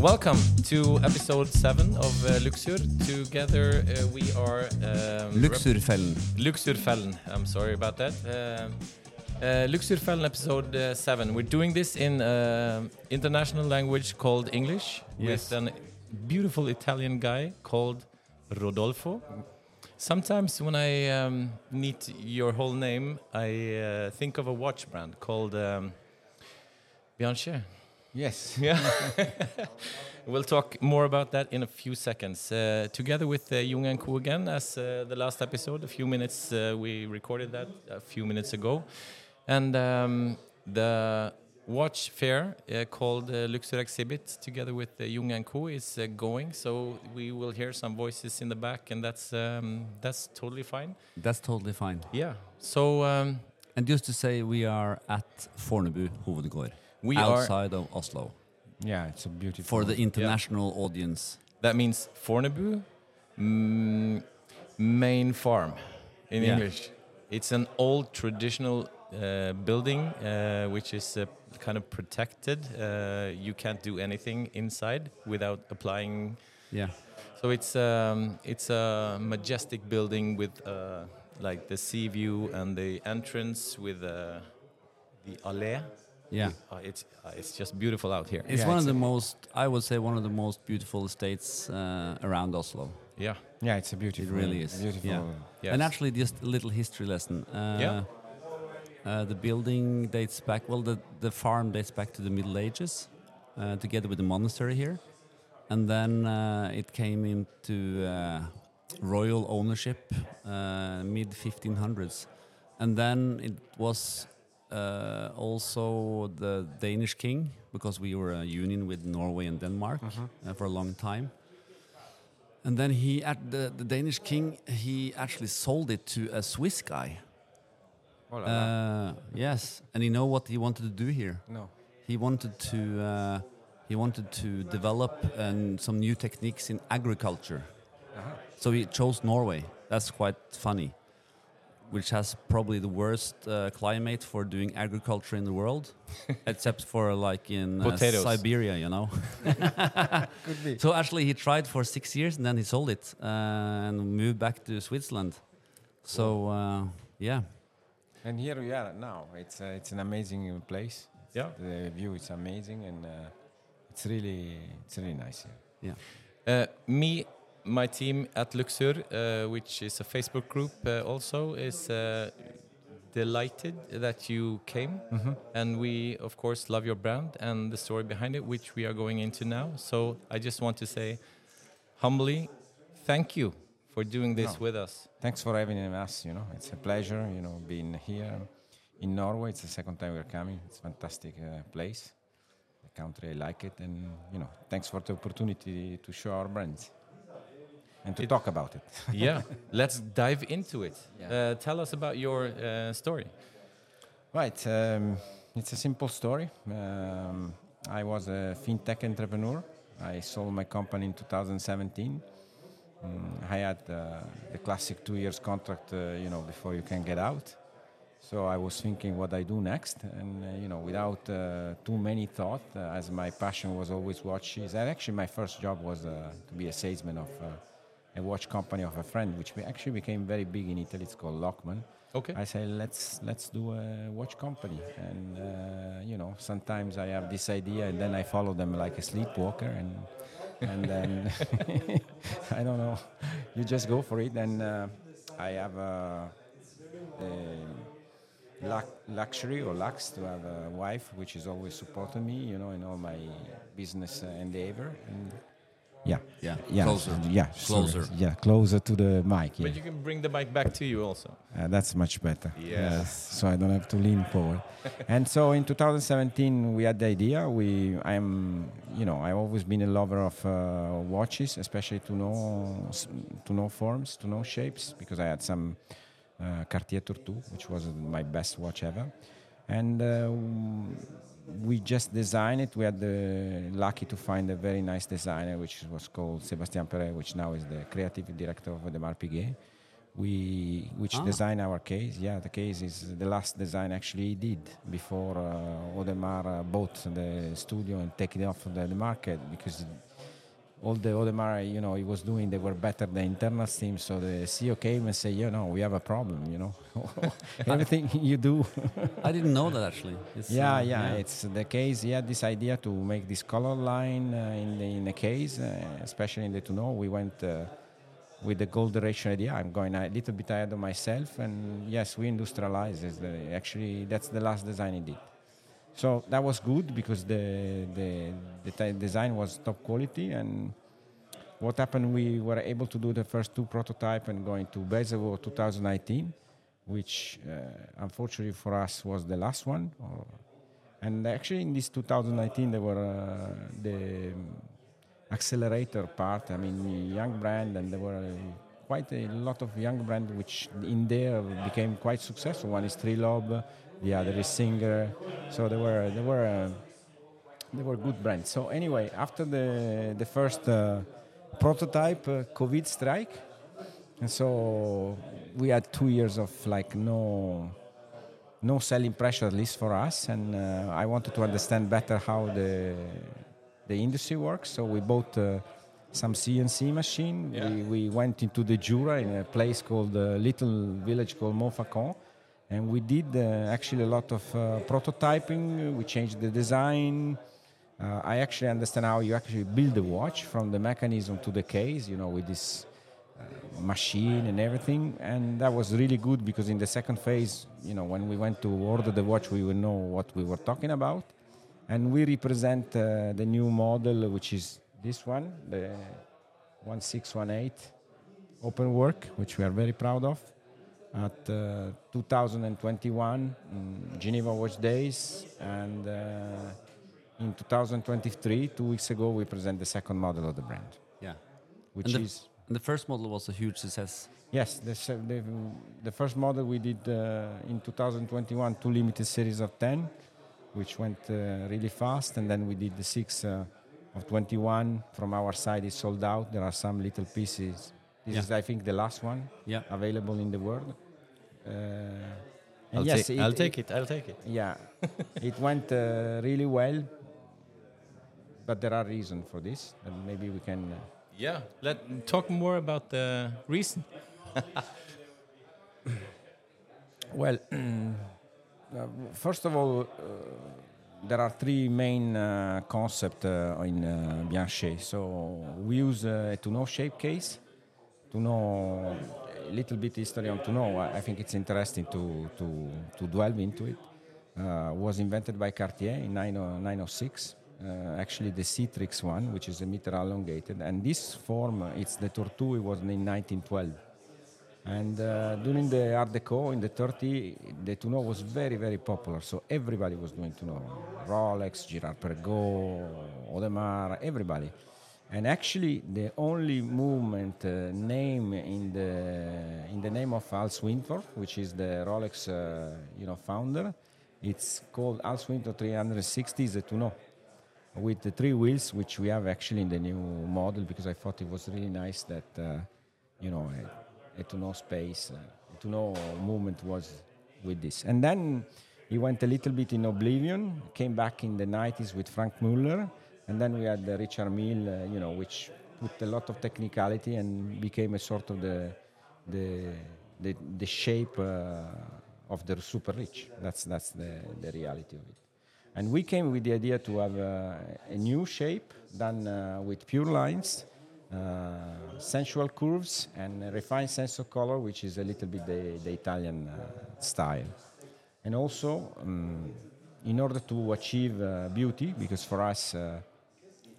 Welcome to episode seven of uh, Luksur. Together uh, we are um, Luksurfellen. Luksurfellen. I'm sorry about that. Um uh, Luksurfellen episode uh, seven. We're doing this in uh, international language called English Yes. with a beautiful Italian guy called Rodolfo. Sometimes when I um, need your whole name, I uh, think of a watch brand called um, Bianchi. Yes. Yeah. we'll talk more about that in a few seconds. Uh, together with uh, Junge and Co again, as uh, the last episode, a few minutes, uh, we recorded that a few minutes ago. And um, the watch fair uh, called uh, Luksur Exhibit, together with uh, Junge and Co, is uh, going. So we will hear some voices in the back, and that's, um, that's totally fine. That's totally fine. Yeah. So um, And just to say, we are at Fornebu hovedgård, we are. outside of Oslo, Yeah, it's a beautiful. for the international audience. That means Fornebu mm, main farm in Yeah. English. It's an old traditional uh, building uh, which is uh, kind of protected. Uh, you can't do anything inside without applying. Yeah, So it's um, it's a majestic building with uh, like the sea view and the entrance with uh, the allée. Yeah. Uh, it's uh, it's just beautiful out here. It's Yeah, one of the most, I would say, one of the most beautiful estates uh, around Oslo. Yeah. Yeah, it's a beautiful. It really is, Beautiful. yeah. Yes. And actually, just a little history lesson. Uh, Yeah. Uh, the building dates back, well, the, the farm dates back to the Middle Ages, uh, together with the monastery here. And then uh, it came into uh, royal ownership uh, mid 1500s. And then it was uh, also the Danish king, because we were a union with Norway and Denmark uh, for a long time. And then he, at the, the Danish king, he actually sold it to a Swiss guy. Oh. Uh, yes, and you know what he wanted to do here? no. He wanted to uh, he wanted to develop um, some new techniques in agriculture. Uh-huh. So he chose Norway. That's quite funny, which has probably the worst uh, climate for doing agriculture in the world, except for like in uh, Siberia, you know. Could be. So actually, he tried for six years and then he sold it uh, and moved back to Switzerland. So uh, yeah, And here we are now. It's uh, it's an amazing place. Yeah. The view is amazing, and uh, it's really it's really nice here. yeah. Uh, me, my team at Luksur, uh, which is a Facebook group, uh, also is uh, delighted that you came, and we of course love your brand and the story behind it, which we are going into now. So I just want to say, humbly, thank you for doing this No. with us. Thanks for having us. You know, it's a pleasure. You know, being here in Norway. It's the second time we're coming. It's a fantastic uh, place. The country, I like it, and you know, thanks for the opportunity to show our brands and to It- talk about it. yeah, let's dive into it. Yeah. Uh, tell us about your uh, story. Right. Um, it's a simple story. Um, I was a fintech entrepreneur. I sold my company in 2017. Mm, I had uh, the classic two years contract, uh, you know, before you can get out. So I was thinking what I do next, and uh, you know, without uh, too many thought, uh, as my passion was always watches. And actually, my first job was uh, to be a salesman of uh, a watch company of a friend, which be- actually became very big in Italy. It's called Locman. Okay. I say let's let's do a watch company, and uh, you know sometimes I have this idea and then I follow them like a sleepwalker, and and then I don't know, you just go for it. And uh, I have a, a luck, luxury or lux to have a wife which is always supporting me, you know, in all my business endeavor. And yeah, Yeah, yeah, closer. yeah, Closer. sorry. yeah, closer to the mic. Yeah. But you can bring the mic back to you also. Uh, that's much better. Yes. so I don't have to lean forward. and so in 2017, we had the idea. We, I'm, you know, I've always been a lover of uh, watches, especially tonneau, to know forms, tonneau shapes, because I had some uh, Cartier Tortue, which was my best watch ever. And uh, we just designed it. We had the lucky to find a very nice designer, which was called Sebastian Perret, which now is the creative director of Audemars Piguet we which Ah. design our case. Yeah, the case is the last design actually he did before uh, Audemars uh, bought the studio and take it off the, the market because all the Audemars, you know, he was doing, they were better than internal team. So the CEO came and said, you know, we have a problem, you know, everything you do. I didn't know that actually. Yeah, uh, yeah, it's the case. He had this idea to make this color line uh, in the in the case, uh, especially in the Tonneau. We went uh, with the gold direction idea. I'm going a little bit ahead of myself, and yes, we industrialized. The, actually that's the last design he did. So that was good because the the the design was top quality and. What happened? We were able to do the first two prototype and going to Baselworld 2019, which uh, unfortunately for us was the last one. Or, and actually, in this 2019, there were uh, the accelerator part. I mean, young brand, and there were uh, quite a lot of young brand which in there became quite successful. One is Trilobe, the other is Singer. So there were there were uh, they were good brands. So anyway, after the the first uh, prototype, uh, COVID strike, and so we had two years of like no no selling pressure at least for us and uh, i wanted to understand better how the the industry works so we bought uh, some cnc machine Yeah. we, we went into the jura in a place called a little village called montfaucon and we did uh, actually a lot of uh, prototyping. We changed the design. Uh, i actually understand how you actually build the watch from the mechanism to the case you know with this machine and everything. And that was really good because in the second phase you know when we went to order the watch we would know what we were talking about. And we represent uh, the new model which is this one the 1618 open work which we are very proud of at uh, 2021 mm, geneva watch days and uh, in 2023 two weeks ago we present the second model of the brand Yeah. which And the, is and the first model was a huge success. Yes, the, the, the first model we did uh, in 2021, two limited series of 10, which went uh, really fast, and then we did the six uh, of 21. From our side, is sold out. There are some little pieces. This Yeah. is, I think, the last one Yeah. available in the world. Uh, and I'll, yes, take, I'll take it. I'll take it. Yeah, it went uh, really well, but there are reasons for this, and maybe we can. Uh, Yeah. Let talk more about the reason. Well, uh, first of all, uh, there are three main uh, concepts uh, in uh, Bianchet. So we use uh, a tonneau shape case. Tonneau a little bit history on tonneau, I think it's interesting to, to, to delve into it. Uh, was invented by Cartier in 90 906. Uh, actually, the Citrix one, which is a meter elongated, and this form, it's the Tortue, it was in 1912. And uh, during the Art Deco in the 30, the Tonneau was very, very popular. So everybody was doing Tonneau. Rolex, Girard Perregaux, Audemars, everybody. And actually, the only movement uh, name in the in the name of Hans Wilsdorf, which is the Rolex, uh, you know, founder, it's called Hans Wilsdorf 360 is a with the three wheels, which we have actually in the new model, because I thought it was really nice that, uh, you know, a, a tonneau space, uh, tonneau movement was with this. And then he went a little bit in oblivion, came back in the 90s with Franck Muller, and then we had the Richard Mille, uh, you know, which put a lot of technicality and became a sort of the, the, the, the shape uh, of the super rich. That's, that's the, the reality of it. And we came with the idea to have uh, a new shape done with pure lines, uh, sensual curves, and a refined sense of color, which is a little bit the, the Italian uh, style. And also, um, in order to achieve uh, beauty, because for us,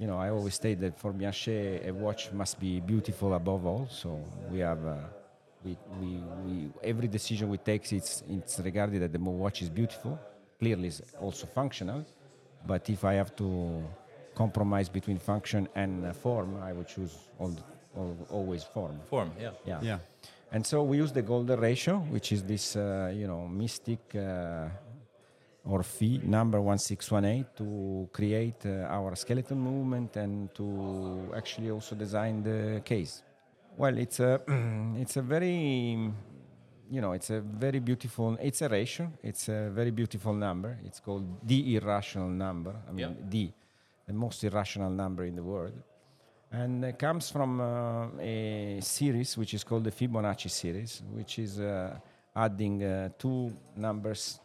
you know, I always state that for Bianchet, a watch must be beautiful above all. So we have, uh, we, we, we, every decision we take, it's, it's regarded that the watch is beautiful clearly it's also functional. But if I have to compromise between function and uh, form, I would choose all, all, always form. Form. Yeah. Yeah. Yeah. And so we use the golden ratio, which is this, uh, you know, mystic uh, or phi number 1618 to create uh, our skeleton movement and to actually also design the case. Well, it's a it's a very you know it's a very beautiful it's a ratio it's a very beautiful number it's called the irrational number i mean Yeah. the the most irrational number in the world and it comes from uh, a series which is called the fibonacci series which is uh, adding uh, two numbers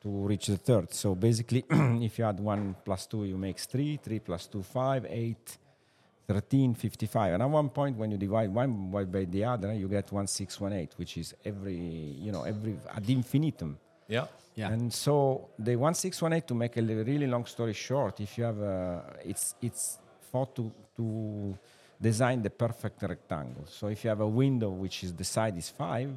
to reach the third so basically if you add 1 plus 2 you make 3 3 plus 2 5 8 13, 55. And at one point, when you divide one by by the other, you get 1618, which is every, you know, every ad infinitum. Yeah. Yeah. And so the 1618, to make a really long story short, if you have a, it's, it's thought to, to design the perfect rectangle. So if you have a window which is the side is 5,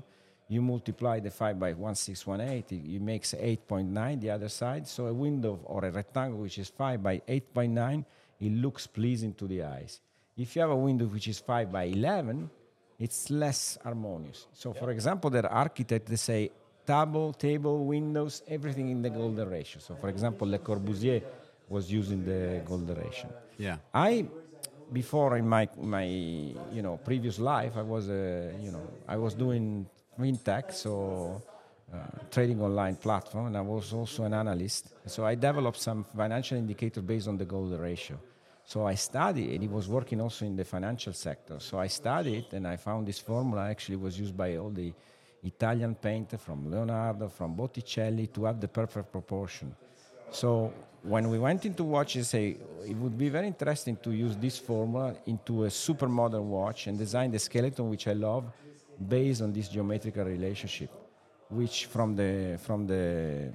you multiply the 5 by 1618, it, it makes 8.9 the other side. So a window or a rectangle which is 5 by 8.9, it looks pleasing to the eyes. If you have a window which is 5 by 11, it's less harmonious. So, for example, there are architects that say table, table, windows, everything in the golden ratio. So, for example, Le Corbusier was using the golden ratio. Yeah. I, before in my my you know previous life, I was a you know I was doing fintech, so uh, trading online platform, and I was also an analyst. So I developed some financial indicator based on the golden ratio. So I studied, and he was working also in the financial sector. So I studied, and I found this formula actually was used by all the Italian painter from Leonardo, from Botticelli to have the perfect proportion. So when we went into watches, say it would be very interesting to use this formula into a super modern watch and design the skeleton, which I love, based on this geometrical relationship, which from the from the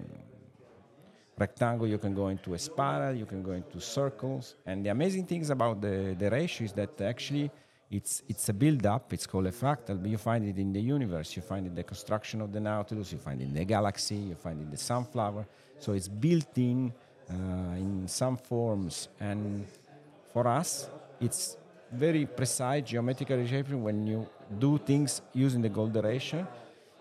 rectangle you can go into a spiral, you can go into circles, and the amazing things about the the ratio is that actually it's it's a build-up. It's called a fractal, but you find it in the universe. You find it in the construction of the Nautilus. You find it in the galaxy. You find it in the sunflower. So it's built in in some forms, and for us, it's very precise geometrical reshaping when you do things using the golden ratio.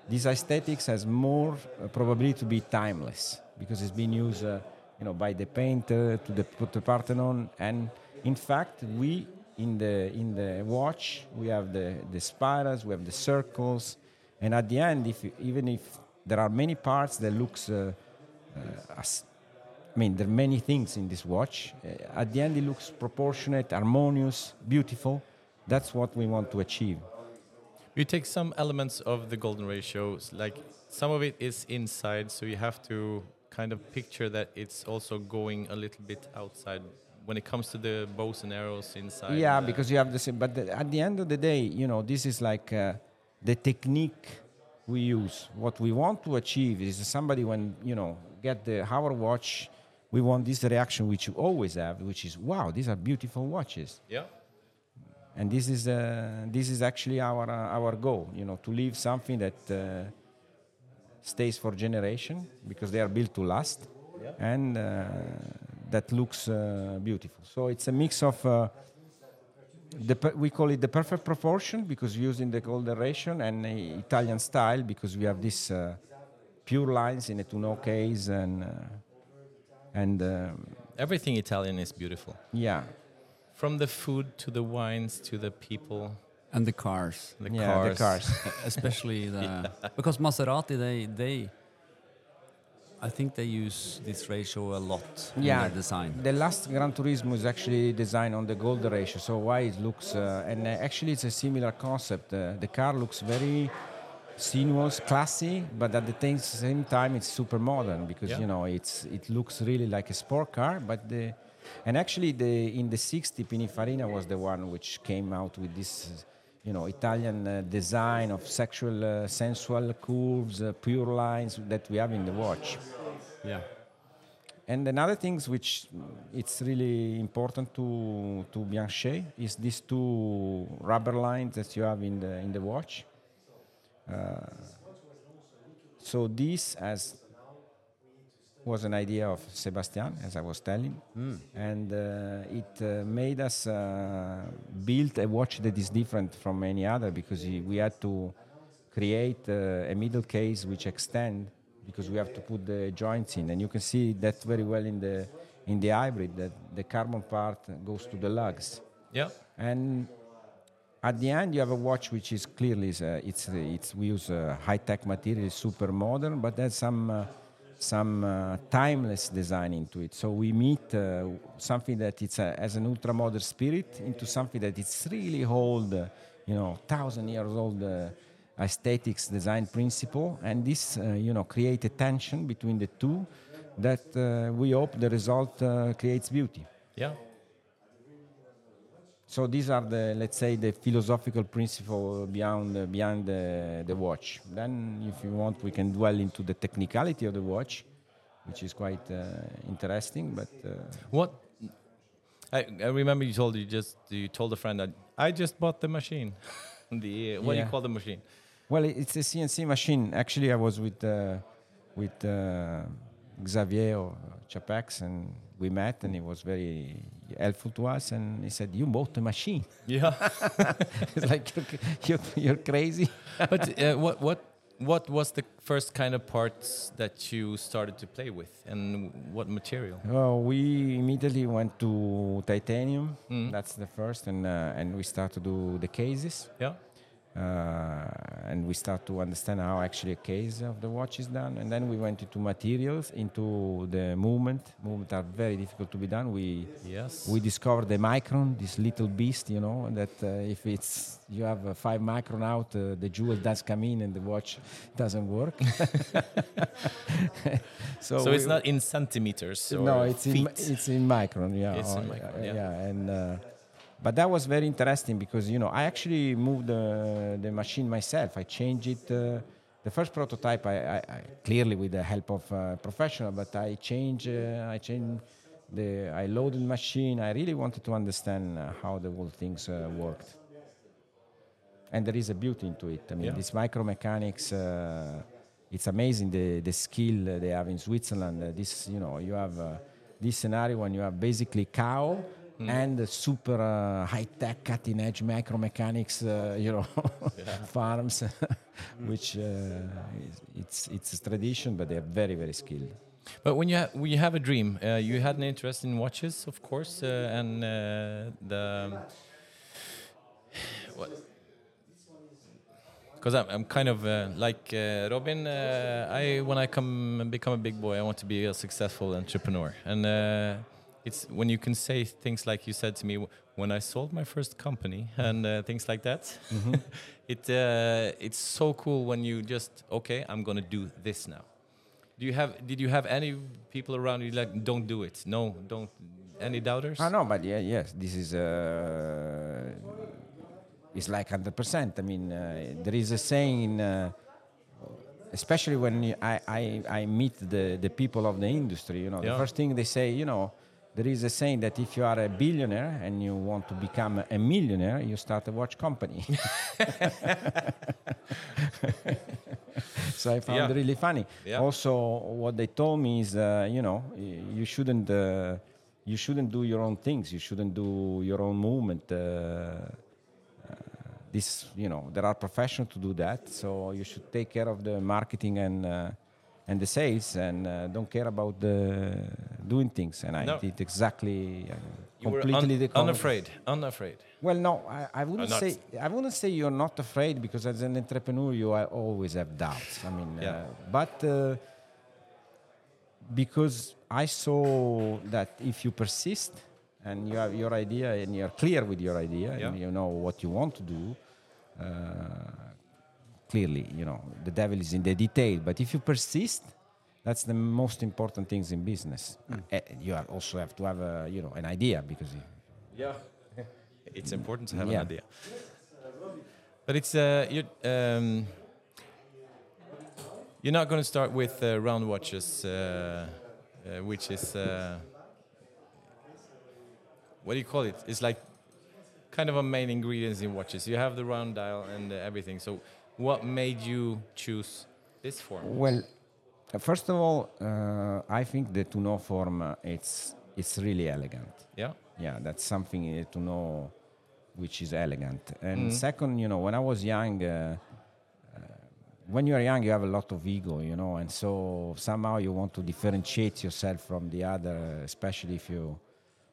This aesthetics has more uh, probability to be timeless because it's been used, uh, you know, by the painter to the, the Parthenon, and in fact, we in the in the watch we have the the spirals, we have the circles, and at the end, if even if there are many parts that looks uh, uh, as I mean, there are many things in this watch. Uh, at the end, it looks proportionate, harmonious, beautiful. That's what we want to achieve. You take some elements of the golden ratio, like some of it is inside, so you have to kind of picture that it's also going a little bit outside when it comes to the bows and arrows inside. yeah, because you have the same. But the, at the end of the day, you know, this is like uh, the technique we use. What we want to achieve is somebody when you know get the hour watch. We want this reaction which you always have, which is wow, these are beautiful watches. yeah. and this is uh, this is actually our uh, our goal you know to leave something that uh, stays for generation because they are built to last and uh, that looks uh, beautiful so it's a mix of uh, the per- we call it the perfect proportion because we're using the golden ratio and Italian style because we have these uh, pure lines in a Tonneau case and uh, and um, Everything Italian is beautiful. yeah From the food to the wines to the people, And the cars. the yeah cars. the cars especially the because Maserati they they I think they use this ratio a lot in their design. The last Gran Turismo is actually designed on the gold ratio, so why it looks uh, and uh, actually it's a similar concept. Uh, the car looks very sinuous, classy, but at the same- time it's super modern because Yeah. you know it's it looks really like a sport car. But the and actually the in the 60 Pininfarina was the one which came out with this. You know, Italian uh, design of sexual, uh, sensual curves, uh, pure lines that we have in the watch. Yeah. And another things which it's really important to to Bianchet is these two rubber lines that you have in the in the watch. Uh, so this as was an idea of Sebastian, as I was telling, and uh, it uh, made us uh, build a watch that is different from any other because we had to create uh, a middle case which extend because we have to put the joints in, and you can see that very well in the in the hybrid that the carbon part goes to the lugs. Yeah. And at the end, you have a watch which is clearly uh, it's it's we use uh, high tech material, super modern, but there's some uh, some uh, timeless design into it. So we meet uh, something that it's a, as an ultra modern spirit into something that it's really old, uh, you know, thousand years old uh, aesthetics design principle, and this uh, you know create a tension between the two that uh, we hope the result uh, creates beauty. Yeah. So these are the let's say the philosophical principle beyond uh, beyond the, the watch. Then, if you want, we can dwell into the technicality of the watch, which is quite uh, interesting. But uh, What? I, I remember you told you just you told a friend that I just bought the machine. the what do you call the machine? well, it's a CNC machine. Actually, I was with uh, with uh, Xavier or Chapex, and we met, and he was very helpful to us. And he said, "You bought a machine." Yeah. it's like you're, you're, you're crazy. but uh, what what what was the first kind of parts that you started to play with, and what material? Well, we immediately went to titanium. Mm. That's the first, and uh, and we start to do the cases, Yeah. uh, and we start to understand how actually a case of the watch is done. And then we went into materials, into the movement. Movement are very difficult to be done. We Yes. we discovered the micron, this little beast, you know, that uh, if it's you have uh, five micron out, uh, the jewel does come in and the watch doesn't work. so so it's not in centimeters. Or no, it's in it's in micron. Yeah, It's in uh, micron, uh, yeah. and uh, but that was very interesting because you know I actually moved the the machine myself. I changed it. Uh, the first prototype, I, I, I clearly with the help of uh, professional, but I changed. Uh, I changed the. I loaded the machine. I really wanted to understand uh, how the whole things uh, worked. And there is a beauty into it. I mean, Yeah. this micromechanics. Uh, it's amazing the, the skill they have in Switzerland. Uh, this, you know, you have uh, this scenario when you have basically cow and the super uh, high tech, cutting edge micromechanics, uh, you know, farms, which uh, is, it's it's a tradition, but they are very very skilled. But when you ha- when you have a dream, uh, you had an interest in watches, of course, uh, and uh, the what? Because I'm, I'm kind of uh, like uh, Robin. Uh, I when I come and become a big boy, I want to be a successful entrepreneur, and it's when you can say things like you said to me when I sold my first company and uh, things like that. it uh, it's so cool when you just okay, I'm gonna do this now. Do you have? Did you have any people around you like don't do it? No, don't. Any doubters? Ah, no, but yeah, yes, this is uh, it's like hundred percent. I mean, uh, there is a saying in. Uh, Especially when I, I, I meet the, the people of the industry, you know, Yeah. the first thing they say, you know, there is a saying that if you are a billionaire and you want to become a millionaire, you start a watch company. so I found Yeah. it really funny. Yeah. Also, what they told me is, uh, you know, you shouldn't uh, you shouldn't do your own things. You shouldn't do your own movement. Uh, uh, this, you know, there are professionals to do that. So you should take care of the marketing and uh, and the sales, and uh, don't care about the doing things. And I No. did exactly uh, you were completely un- the con- unafraid. Unafraid. well, no, I, I wouldn't not. say I wouldn't say you're not afraid because as an entrepreneur you I always have doubts. I mean, Yeah. uh, but uh, because I saw that if you persist and you have your idea and you're clear with your idea and you know what you want to do, uh, clearly, you know, the devil is in the detail. But if you persist, that's the most important things in business. Uh, you also have to have a, you know an idea because. You, Yeah. it's important to have Yeah. an idea. But it's uh, you. Um, you're not going to start with uh, round watches, uh, uh, which is uh, what do you call it? It's like kind of a main ingredients in watches. You have the round dial and uh, everything. So, what made you choose this form? Well, uh, first of all, uh, I think the tonneau form uh, it's it's really elegant. Yeah. Yeah, that's something uh, tonneau which is elegant. And Mhm. second, you know, when I was young, uh, uh, when you are young, you have a lot of ego, you know, and so somehow you want to differentiate yourself from the other, especially if you,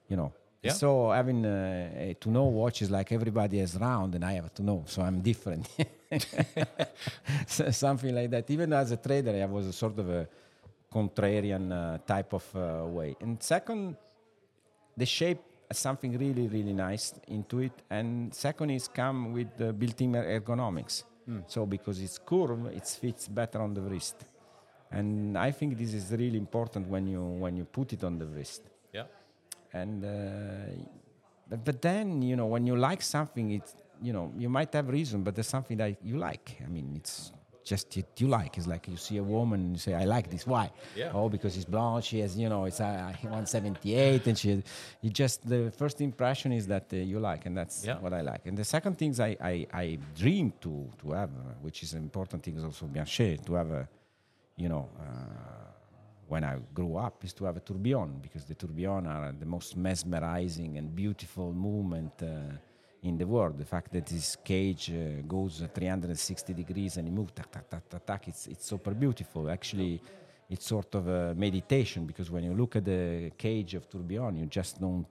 you know, Yeah. So having uh, a tonneau watch is like everybody is round, and I have tonneau, so I'm different. so something like that. Even as a trader, I was a sort of a contrarian uh, type of uh, way. And second, the shape has something really, really nice into it. And second is come with uh, built-in ergonomics. So because it's curved, it fits better on the wrist. And I think this is really important when you when you put it on the wrist Yeah. and uh, but, but then you know when you like something it's you know you might have reason but there's something that you like. I mean it's just you, you like. It's like you see a woman and you say i like this. Why? Yeah. oh because she's blonde. She has you know it's uh, 178 and she you just the first impression is that uh, you like and that's Yeah. what i like. And the second things i i, I dream to to have uh, which is an important thing is also Bianchet to have a you know uh, when I grew up is to have a tourbillon because the tourbillon are the most mesmerizing and beautiful movement uh, in the world. The fact that this cage uh, goes 360 degrees and it moves, it's, it's super beautiful. Actually, it's sort of a meditation because when you look at the cage of tourbillon, you just don't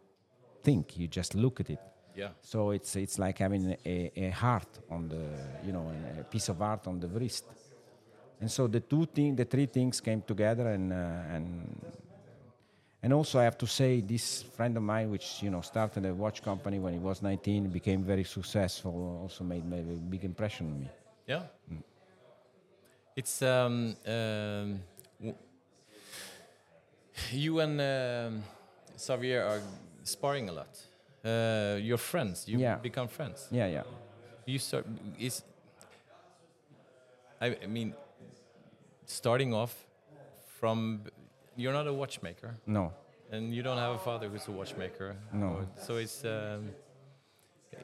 think, you just look at it. Yeah. So it's it's like having a, a heart on the you know a piece of art on the wrist, and so the two thing, the three things came together, and uh, and and also I have to say this friend of mine, which you know started a watch company when he was 19, became very successful, also made, made a big impression on me. Yeah. It's um, um, you and um, Xavier are sparring a lot. Uh, you're friends. You Yeah. become friends. Yeah, yeah, You start is. I, I mean, starting off from, you're not a watchmaker, no, and you don't have a father who's a watchmaker. No. So it's um,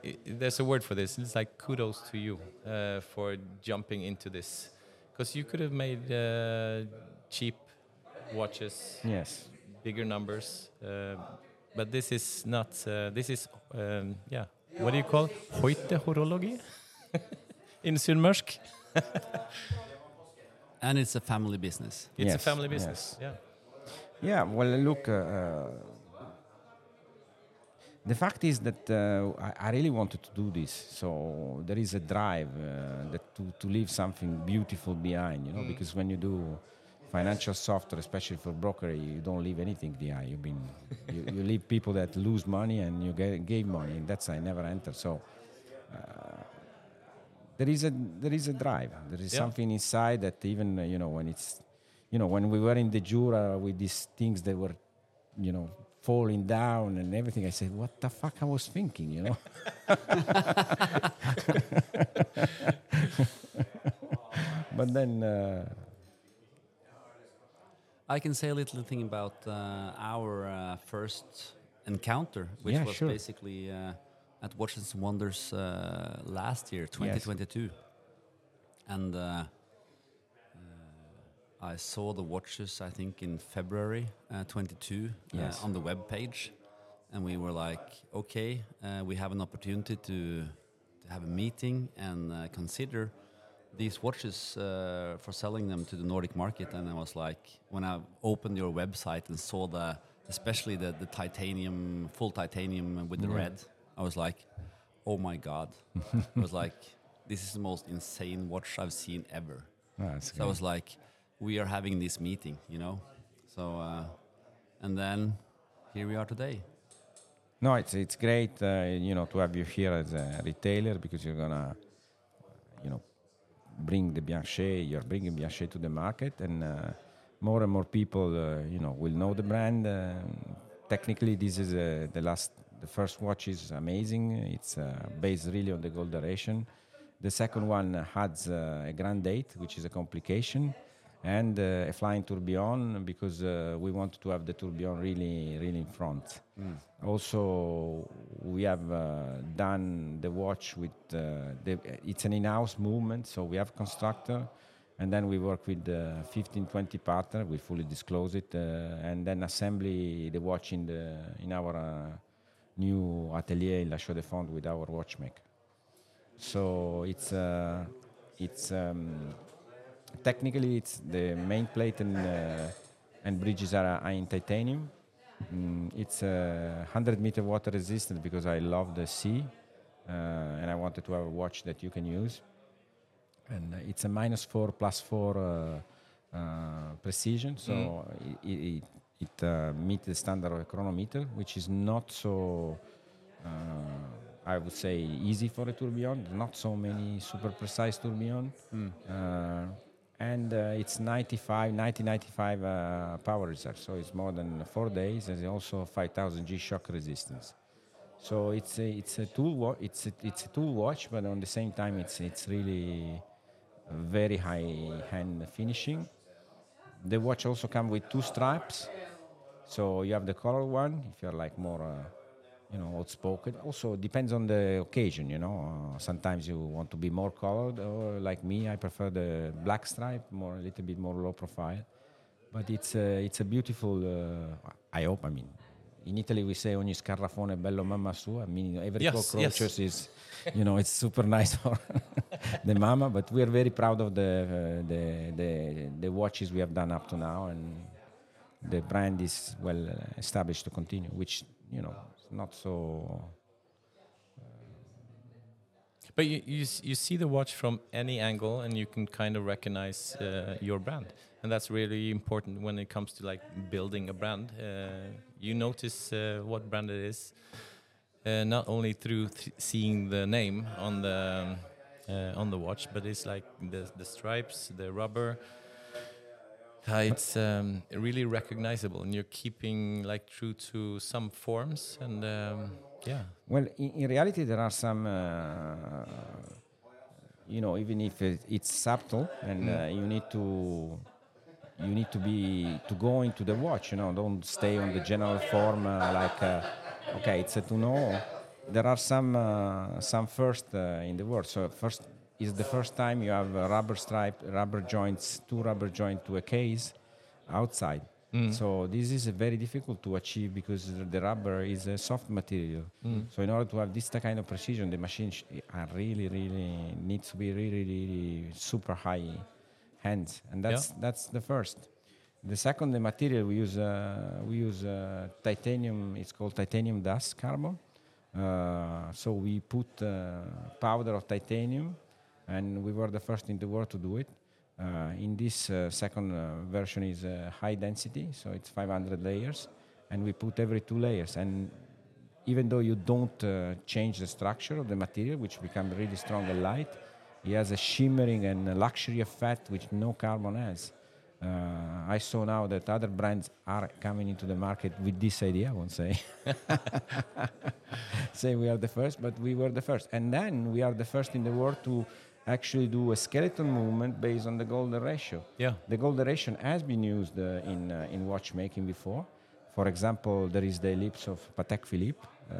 i there's a word for this. It's like kudos to you uh, for jumping into this, because you could have made uh, cheap watches, yes, bigger numbers, uh, but this is not. Uh, this is um, yeah. What do you call Hoite-horologi in Sunnmørsk? And it's a family business. It's a family business. Yeah. Yeah, well, look, uh, uh, the fact is that uh, I, I really wanted to do this. So there is a drive uh, that to, to leave something beautiful behind, you know, because when you do financial software, especially for broker, you don't leave anything behind. You've been, you, you leave people that lose money and you get, gave money, and that's I never enter. So uh, there is a there is a drive. There is Yeah. something inside that even you know when it's you know when we were in the Jura with these things that were you know falling down and everything. I said, what the fuck I was thinking, you know? but then, uh, I can say a little thing about uh, our uh, first encounter, which Yeah, was sure. basically uh, at Watches and Wonders uh, last year, 2022. And uh, uh, I saw the watches, I think, in February uh, 22 Yes. uh, on the web page. And we were like, okay, uh, we have an opportunity to, to have a meeting and uh, consider these watches uh, for selling them to the Nordic market. And I was like, when I opened your website and saw the, especially the, the titanium, full titanium with the red, I was like, oh my God. I was like, this is the most insane watch I've seen ever. So I was like, we are having this meeting, you know? So, uh, and then here we are today. No, it's it's great, uh, you know, to have you here as a retailer because you're gonna, you know, bring the Bianchet. You're bringing Bianchet to the market, and uh, more and more people, uh, you know, will know the brand. Uh, technically, this is uh, the last, the first watch is amazing. It's based really on the golden ratio. The second one has a grand date, which is a complication, and uh, a flying tourbillon because uh, we want to have the tourbillon really, really in front. Also, we have uh, done the watch with uh, the, it's an in-house movement, so we have constructor, and then we work with uh, 15, 20 partner. We fully disclose it, uh, and then assembly the watch in the in our uh, new atelier in La Chaux de Fonds with our watchmaker. So it's uh, it's um, technically it's the main plate and uh, and bridges are, are in titanium, Mm, it's a 100 meter water resistant because I love the sea uh, and I wanted to have a watch that you can use. And uh, it's a minus four plus four uh, uh, precision, so Mm. it, it, it uh, meets the standard of a chronometer, which is not so, uh, I would say, easy for a tourbillon. Not so many super precise tourbillon. Uh, and uh, it's 95, 90, 95 uh, power reserve, so it's more than four days, and also 5,000 G shock resistance. So it's a, it's a tool wa- it's a, it's a tool watch, but on the same time it's it's really very high hand finishing. The watch also comes with two stripes, so you have the color one if you're like more, uh, you know, outspoken. Also depends on the occasion, you know. Uh, sometimes you want to be more colored, or like me, I prefer the black stripe, more a little bit more low profile. But it's a, it's a beautiful. Uh, I hope. I mean, in Italy we say ogni scarrafone è bello mamma sua. Meaning every Yes, cockroach yes. is, you know, it's super nice for the mama. But we are very proud of the, uh, the the the watches we have done up to now, and the brand is well uh, established to continue, which you know not so. But you, you you see the watch from any angle, and you can kind of recognize uh, your brand, and that's really important when it comes to like building a brand. Uh, you notice uh, what brand it is, uh, not only through th seeing the name on the um, uh, on the watch, but it's like the the stripes, the rubber. It's um, really recognizable, and you're keeping like true to some forms, and um, yeah, Well, in, in reality, there are some, uh, you know, even if it, it's subtle, and uh, you need to, you need to be to go into the watch. You know, don't stay on the general form uh, like, uh, okay, it's a tonneau. There are some uh, some first uh, in the world. So first is the first time you have a rubber stripe, rubber joints, two rubber joints to a case outside. So this is very difficult to achieve because the rubber is a soft material. So in order to have this kind of precision, the machine sh- are really, really needs to be really, really super high hands, and that's that's the first. The second, the material we use, uh, we use uh, titanium. It's called titanium dust carbon. Uh, so we put uh, powder of titanium, and we were the first in the world to do it. Uh, in this uh, second uh, version is high density, so it's 500 layers, and we put every two layers. And even though you don't change the structure of the material, which becomes really strong and light, it has a shimmering and luxury effect which no carbon has. Uh, I saw now that other brands are coming into the market with this idea. I won't say say we are the first, but we were the first. And then we are the first in the world to actually do a skeleton movement based on the golden ratio. yeah. The golden ratio has been used uh, in, uh, in watchmaking before. For example, there is the ellipse of Patek Philippe. Uh,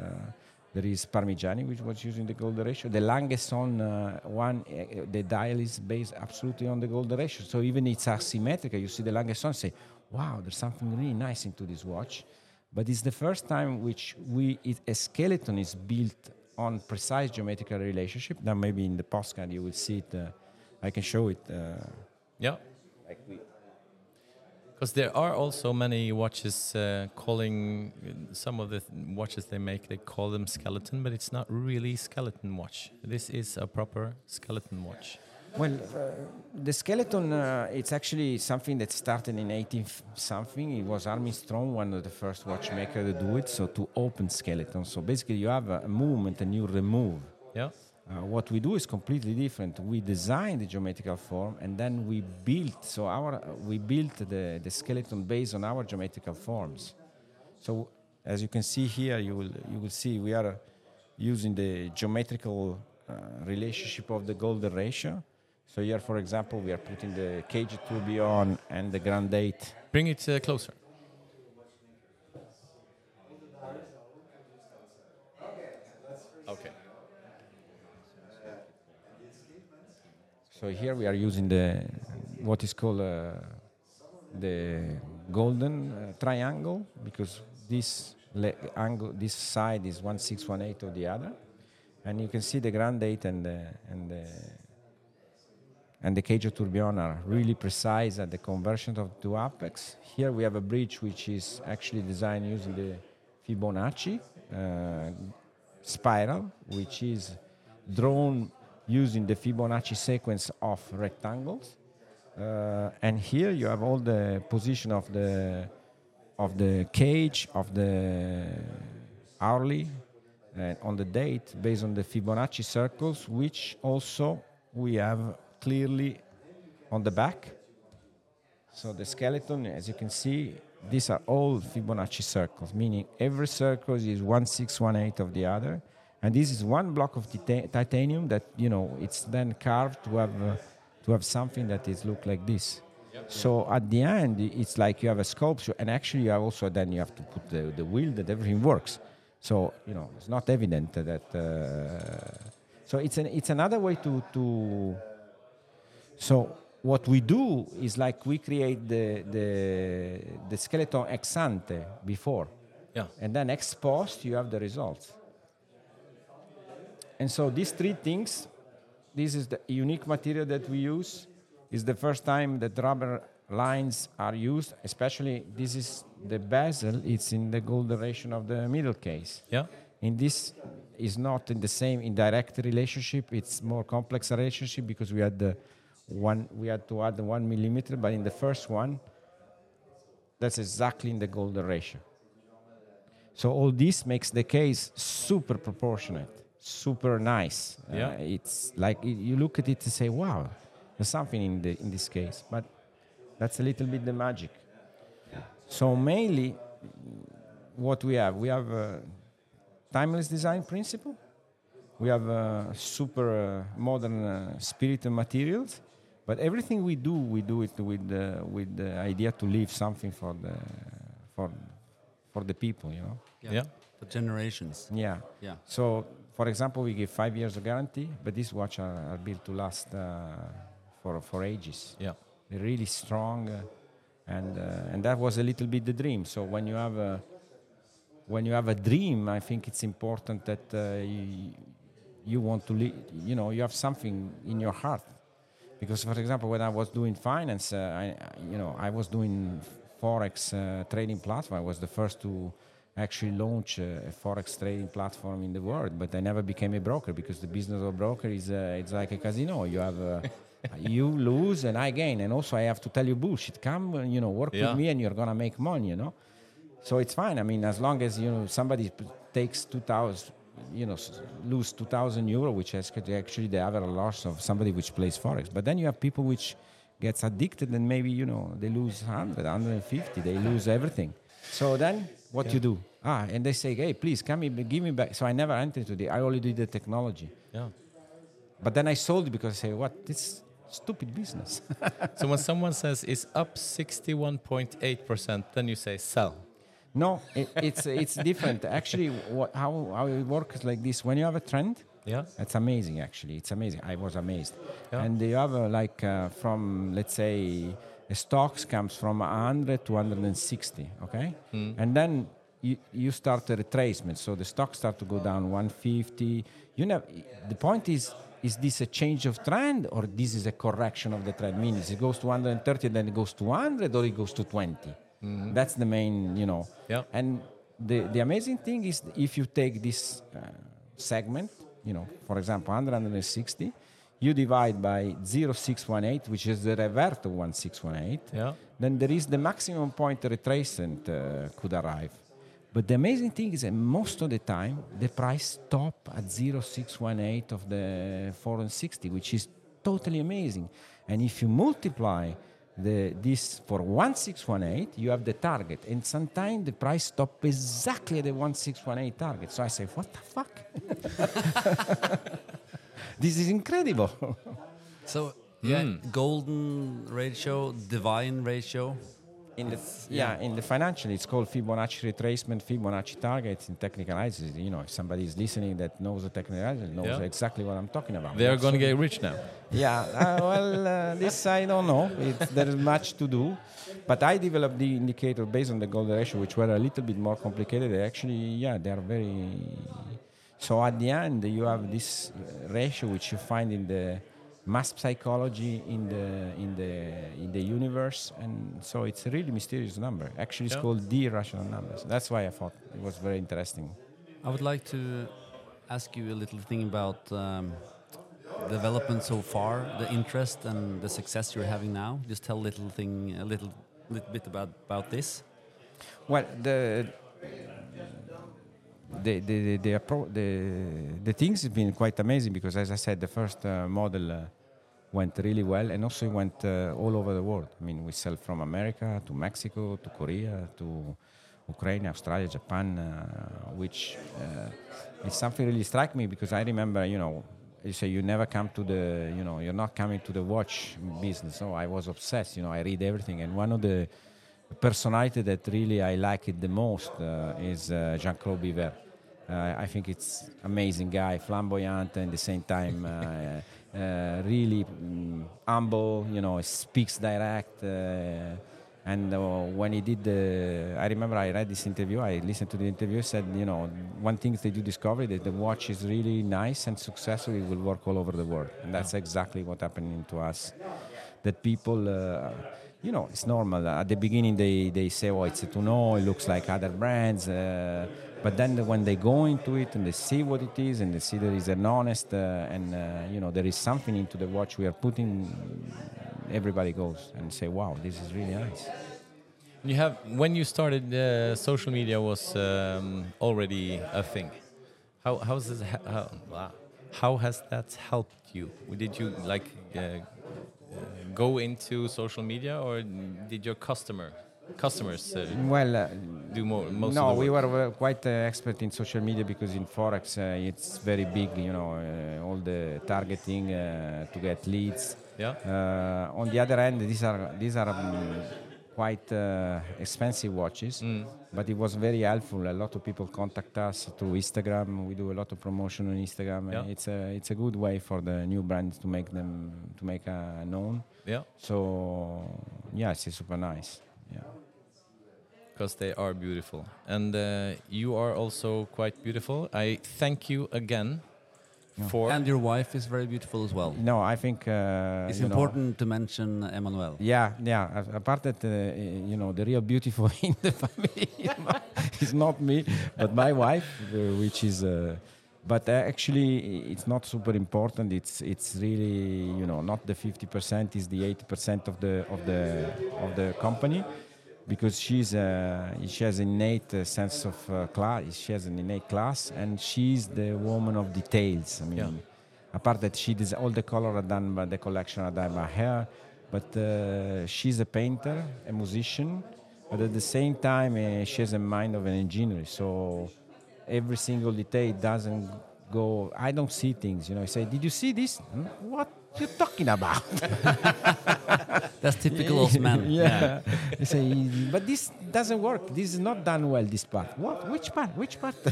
there is Parmigiani, which was using the golden ratio. The Langeson uh, one, uh, the dial is based absolutely on the golden ratio. So even it's asymmetrical. You see the Langeson, say, wow, there's something really nice into this watch. But it's the first time which we it, a skeleton is built on precise geometrical relationship. Now maybe in the postcard you will see it. Uh, I can show it. Uh, Yeah. like we, Because there are also many watches uh, calling some of the th- watches they make, they call them skeleton, but it's not really skeleton watch. This is a proper skeleton watch. Well, uh, the skeleton, uh, it's actually something that started in 18 something. It was Armin Strom, one of the first watchmaker to do it, so to open skeleton. So basically, you have a, a movement and you remove. Yeah. Uh, what we do is completely different. We design the geometrical form and then we build. So our uh, we built the, the skeleton based on our geometrical forms. So as you can see here, you will you will see we are using the geometrical uh, relationship of the golden ratio. So here, for example, we are putting the cage on and the grand date. Bring it uh, closer. Okay. So here we are using the what is called uh, the golden uh, triangle because this le- angle, this side is one six one eight of the other, and you can see the grand date and the and the and the cage of tourbillon are really precise at the conversion of two apex. Here we have a bridge which is actually designed using the Fibonacci uh, spiral, which is drawn using the Fibonacci sequence of rectangles. Uh, and here you have all the position of the of the cage of the hourly uh, on the date based on the Fibonacci circles, which also we have clearly on the back. So the skeleton, as you can see, these are all Fibonacci circles, meaning every circle is one six one eight of the other, and this is one block of tita- titanium that you know it's then carved to have uh, to have something that is look like this. So at the end, it's like you have a sculpture, and actually you have also then you have to put the, the wheel that everything works. So you know it's not evident that. Uh, so it's an it's another way to to. So what we do is like we create the the the skeleton ex ante before, Yeah. and then ex post you have the results. And so these three things, this is the unique material that we use. Is the first time that rubber lines are used, especially this is the bezel, it's in the golden ratio of the middle case. Yeah. In this is not in the same indirect relationship, it's more complex relationship because we had the one we had to add one millimeter, but in the first one, that's exactly in the golden ratio. So all this makes the case super proportionate, super nice. Yeah. Uh, it's like you look at it and say, "Wow, there's something in the in this case." But that's a little bit the magic. So mainly, what we have, we have a timeless design principle. We have a super uh, modern uh, spirit and materials, but everything we do, we do it with the, with the idea to leave something for the for for the people, you know. Yeah. For generations. Yeah. Yeah. So, for example, we give five years of guarantee, but these watches are, are built to last uh, for for ages. Yeah. They're really strong, uh, and uh, and that was a little bit the dream. So when you have a when you have a dream, I think it's important that uh, you, you want to, li- you know, you have something in your heart. Because, for example, when I was doing finance, uh, I, you know, I was doing forex uh, trading platform. I was the first to actually launch a, a forex trading platform in the world. But I never became a broker because the business of a broker is uh, it's like a casino. You have uh, you lose and I gain, and also I have to tell you bullshit. Come, uh, you know, work Yeah. with me, and you're gonna make money. You know. So it's fine. I mean, as long as you know somebody p- takes two thousand, you know, lose two thousand euro, which is actually the average loss of somebody which plays forex. But then you have people which gets addicted and maybe you know they lose 100, 150, they lose everything. So then what you do? Ah, and they say, hey, please come me, give me back. So I never entered into the. I only did the technology. Yeah. But then I sold it because I say, what? This stupid business. So when someone says it's up 61.8%, then you say sell. No, it, it's it's different. Actually, what, how how it works like this? When you have a trend, Yeah. It's amazing, actually. It's amazing. I was amazed. Yeah. And you have uh, like uh, from let's say stocks comes from 100 to 160, okay? Hmm. And then you, you start a retracement. So the stocks start to go down 150. You know, the point is. Is this a change of trend or this is a correction of the trend? Meaning it goes to 130, then it goes to 100, or it goes to 20. That's the main, you know. Mm-hmm. Yeah. And the, the amazing thing is if you take this uh, segment, you know, for example, 160, you divide by 0618, which is the revert of 1618, Yeah. then there is the maximum point retracement uh, could arrive. But the amazing thing is that most of the time, the price stop at 0618 of the 460, which is totally amazing. And if you multiply the, this for 1618, you have the target. And sometimes the price stop exactly at the 1618 target. So I say, what the fuck? this is incredible. So mm. yeah, golden ratio, divine ratio. In the, yeah, in the financial, it's called Fibonacci retracement, Fibonacci target. In technical analysis, you know, if somebody is listening that knows the technical analysis, knows Yeah. exactly what I'm talking about. They are going to get rich now. Yeah, uh, well, uh, this I don't know. It's, there is much to do, but I developed the indicator based on the golden ratio, which were a little bit more complicated. They Actually, yeah, they are very. So at the end, you have this uh, ratio which you find in the mass psychology in the in the in the universe, and so it's a really mysterious number. Actually, it's Yeah. called the irrational numbers. That's why I thought it was very interesting. I would like to ask you a little thing about um, development so far, the interest and the success you're having now. Just tell a little thing, a little, little bit about about this. Well, the the the the, the, appro- the, the things have been quite amazing because, as I said, the first uh, model uh, went really well, and also it went uh, all over the world. I mean, we sell from America to Mexico to Korea to Ukraine, Australia, Japan, uh, which uh, is something really struck me because I remember, you know. You say you never come to the, you know, you're not coming to the watch business. No, I was obsessed. You know, I read everything, and one of the personality that really I like it the most uh, is uh, Jean-Claude Biver. Uh, I think it's amazing guy, flamboyant and at the same time uh, uh, really mm, humble. You know, speaks direct. Uh, and uh, when he did the, I remember I read this interview. I listened to the interview. Said, you know, one thing that you discover that the watch is really nice and successful. It will work all over the world, and that's exactly what happened to us. That people. Uh, you know, it's normal. At the beginning, they, they say, oh, it's a tonneau, it looks like other brands. But then the, when they go into it and they see what it is and they see there is an honest uh, and, uh, you know, there is something into the watch we are putting, everybody goes and say, wow, this is really nice. You have when you started, uh, social media was um, already a thing. How how's this, how, how has that helped you? Did you like uh, uh, go into social media, or did your customer customers uh, Well, uh, do more most no, we were quite uh, expert in social media because in forex uh, it's very big. You know, uh, all the targeting uh, to get leads. Yeah. Uh, on the other hand, these are these are um, quite uh, expensive watches, Mm. but it was very helpful. A lot of people contact us through Instagram. We do a lot of promotion on Instagram. Yeah. It's a it's a good way for the new brands to make them to make uh, known. Yeah, So yes, it's super nice. Yeah. because they are beautiful, and uh, you are also quite beautiful. I thank you again for And your wife is very beautiful as well. No, I think uh, It's you know, important to mention Emmanuelle. Yeah, yeah. Apart that uh, you know the real beautiful in the family is not, me, but my wife, uh, which is. But uh, actually, it's not super important. It's it's really you know not the 50%. Is the 80% of the of the of the company, because she's uh, she has an innate uh, sense of uh, class. She has an innate class, and she's the woman of details. I mean, Yeah. apart that she does all the color are done by the collection are done by her but uh, she's a painter a musician but at the same time uh, she has a mind of an engineer so every single detail doesn't go i don't see things you know i say did you see this Hmm? what you talking about That's typical us men. yeah. I say, but this doesn't work. This is not done well. This part. What? Which part? Which part?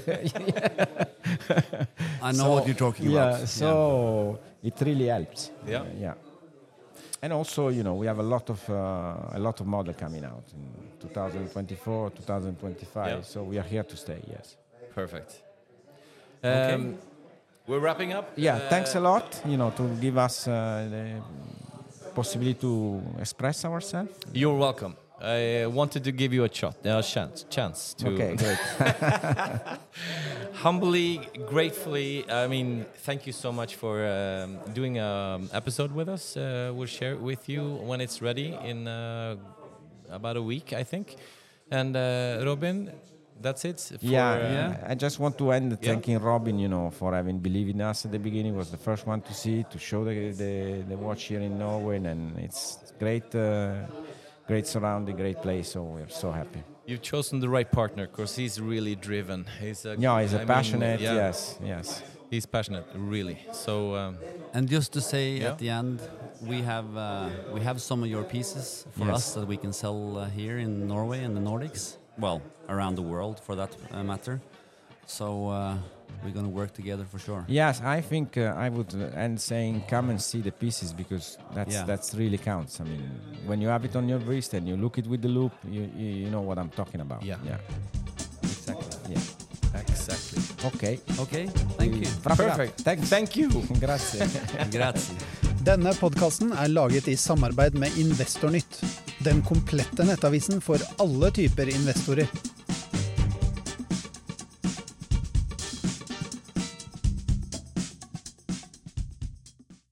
I know So- what you're talking yeah, about. So it really helps. Yeah. Uh, yeah. And also, you know, we have a lot of uh, a lot of model coming out in 2024, 2025. Yeah. So we are here to stay. Yes. Perfect. Okay. Um, we're wrapping up. Yeah. Uh, thanks a lot. You know, to give us uh, the possibility to express ourselves. You're welcome. I wanted to give you a shot, a chance, chance to Okay. Great. humbly, gratefully. I mean, thank you so much for um, doing an episode with us. Uh, we'll share it with you when it's ready in uh, about a week, I think. And uh, Robin, that's it. For, yeah, uh, Yeah. I just want to end Yeah. thanking Robin, you know, for having believed in us at the beginning. Was the first one to see, to show the the, the watch here in Norway, and it's great, uh, great surrounding, great place. So we're so happy. You've chosen the right partner because he's really driven. He's a, Yeah, he's I a mean, passionate. yeah, Yes, yes. He's passionate, really. So um, And just to say Yeah. at the end, we have uh, we have some of your pieces for Yes. us that we can sell uh, here in Norway and the Nordics. Well, around the world for that uh, matter. So uh, we're gonna work together for sure. Yes, I think uh, I would uh, end saying come and see the pieces because that's Yeah. that's really counts. I mean, when you have it on your wrist and you look it with the loupe, you you, you know what I'm talking about. Yeah. yeah, exactly, yeah. exactly. Okay. Okay, thank you. Wrap it up. Perfect. Thanks. Thank you. Grazie. Grazie. Denne podkasten er laget i samarbeid med Investornytt. Den komplette nettavisen for alle typer investorer.